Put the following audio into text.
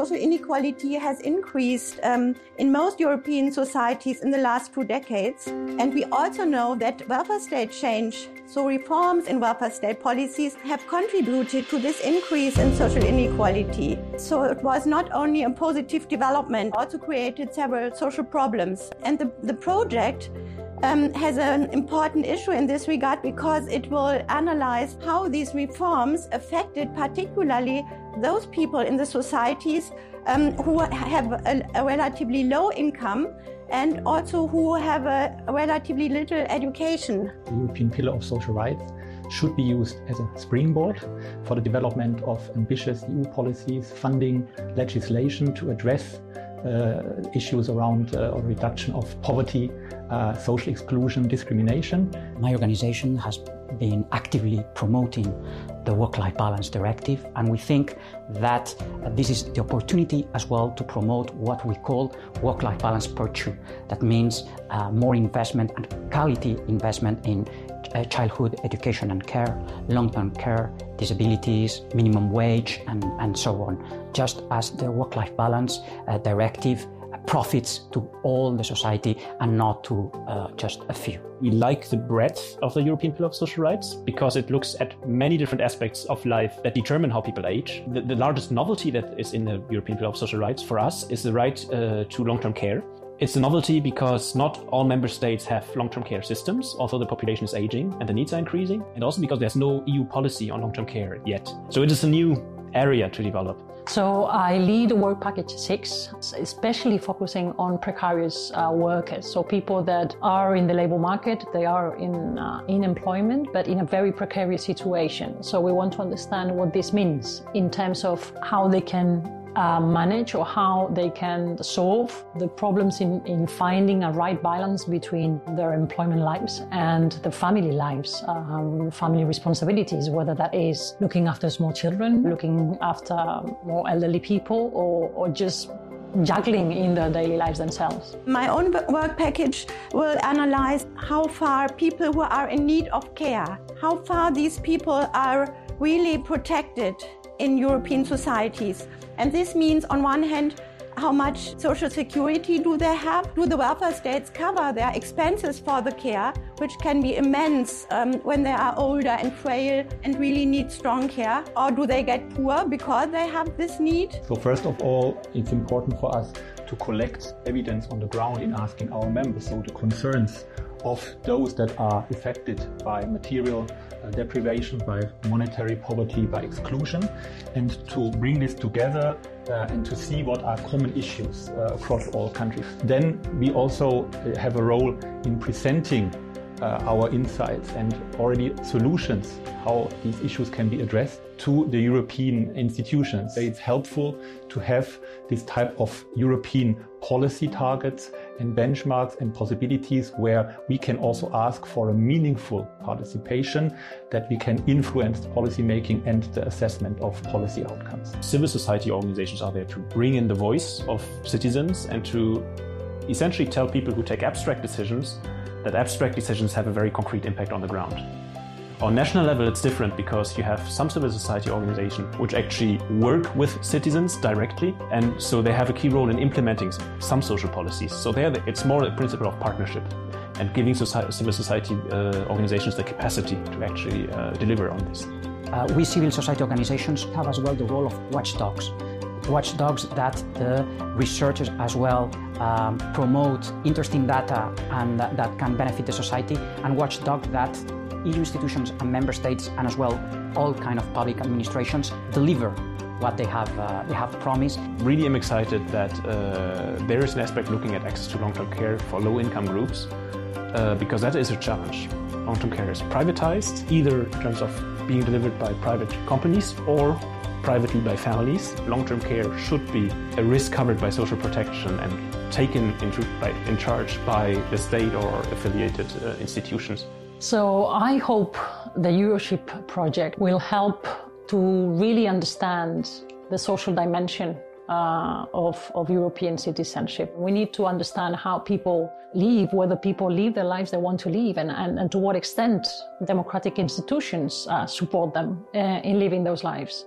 social inequality has increased um, in most European societies in the last two decades. And we also know that welfare state change, so reforms in welfare state policies, have contributed to this increase in social inequality. So it was not only a positive development, also created several social problems. And the, the project um, has an important issue in this regard because it will analyze how these reforms affected particularly those people in the societies um, who have a, a, relatively low income and also who have a, a relatively little education. The European Pillar of Social Rights should be used as a springboard for the development of ambitious EU policies, funding legislation to address issues around uh, or reduction of poverty, uh, social exclusion, discrimination. My organization has been actively promoting the work-life balance directive and we think that this is the opportunity as well to promote what we call work-life balance virtue that means uh, more investment and quality investment in uh, childhood education and care long-term care disabilities minimum wage and, and so on just as the work-life balance uh, directive profits to all the society and not to uh, just a few. We like the breadth of the European Pillar of Social Rights because it looks at many different aspects of life that determine how people age. The, the largest novelty that is in the European Pillar of Social Rights for us is the right uh, to long term care. It's a novelty because not all member states have long-term care systems, although the population is aging and the needs are increasing, and also because there's no EU policy on long-term care yet. So it is a new area to develop. So I lead Work Package 6, especially focusing on precarious uh, workers. So people that are in the labor market, they are in, uh, in employment, but in a very precarious situation. So we want to understand what this means in terms of how they can uh, manage or how they can solve the problems in, in finding a right balance between their employment lives and the family lives, um, family responsibilities, whether that is looking after small children, looking after more elderly people, or, or just juggling in their daily lives themselves. My own work package will analyze how far people who are in need of care, how far these people are really protected in European societies. And this means, on one hand, how much social security do they have? Do the welfare states cover their expenses for the care, which can be immense um, when they are older and frail and really need strong care? Or do they get poor because they have this need? So, first of all, it's important for us to collect evidence on the ground in asking our members, so the concerns of those that are affected by material uh, deprivation, by monetary poverty, by exclusion, and to bring this together uh, and to see what are common issues uh, across all countries. Then we also uh, have a role in presenting uh, our insights and already solutions how these issues can be addressed to the European institutions. It's helpful to have this type of European policy targets and benchmarks and possibilities where we can also ask for a meaningful participation that we can influence policy making and the assessment of policy outcomes. Civil society organizations are there to bring in the voice of citizens and to essentially tell people who take abstract decisions that abstract decisions have a very concrete impact on the ground. On national level, it's different because you have some civil society organizations which actually work with citizens directly, and so they have a key role in implementing some social policies. So there, it's more a principle of partnership and giving society, civil society uh, organizations the capacity to actually uh, deliver on this. Uh, we civil society organizations have as well the role of watchdogs watchdogs that the researchers as well um, promote interesting data and that, that can benefit the society, and watchdogs that EU institutions and member states, and as well all kind of public administrations deliver what they have uh, they have promised. Really, am excited that uh, there is an aspect looking at access to long-term care for low-income groups uh, because that is a challenge. Long-term care is privatized, either in terms of being delivered by private companies or privately by families. Long-term care should be a risk covered by social protection and taken into, by, in charge by the state or affiliated uh, institutions. So I hope the Euroship project will help to really understand the social dimension uh, of, of European citizenship. We need to understand how people live, whether people live the lives they want to live, and, and, and to what extent democratic institutions uh, support them uh, in living those lives.